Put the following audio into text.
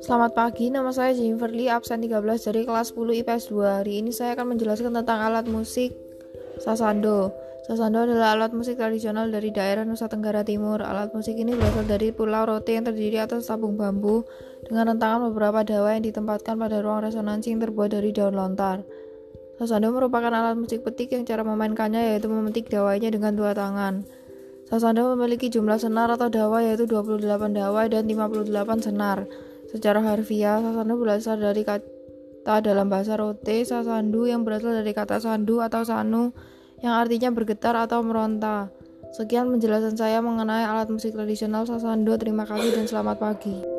Selamat pagi, nama saya Jennifer Lee, absen 13 dari kelas 10 IPS 2. Hari ini saya akan menjelaskan tentang alat musik sasando. Sasando adalah alat musik tradisional dari daerah Nusa Tenggara Timur. Alat musik ini berasal dari Pulau Rote yang terdiri atas tabung bambu dengan rentangan beberapa dawa yang ditempatkan pada ruang resonansi yang terbuat dari daun lontar. Sasando merupakan alat musik petik yang cara memainkannya yaitu memetik dawanya dengan dua tangan. Sasando memiliki jumlah senar atau dawa yaitu 28 dawa dan 58 senar. Secara harfiah, sasando berasal dari kata dalam bahasa rote sasandu yang berasal dari kata sandu atau sanu yang artinya bergetar atau meronta. Sekian penjelasan saya mengenai alat musik tradisional sasando. Terima kasih dan selamat pagi.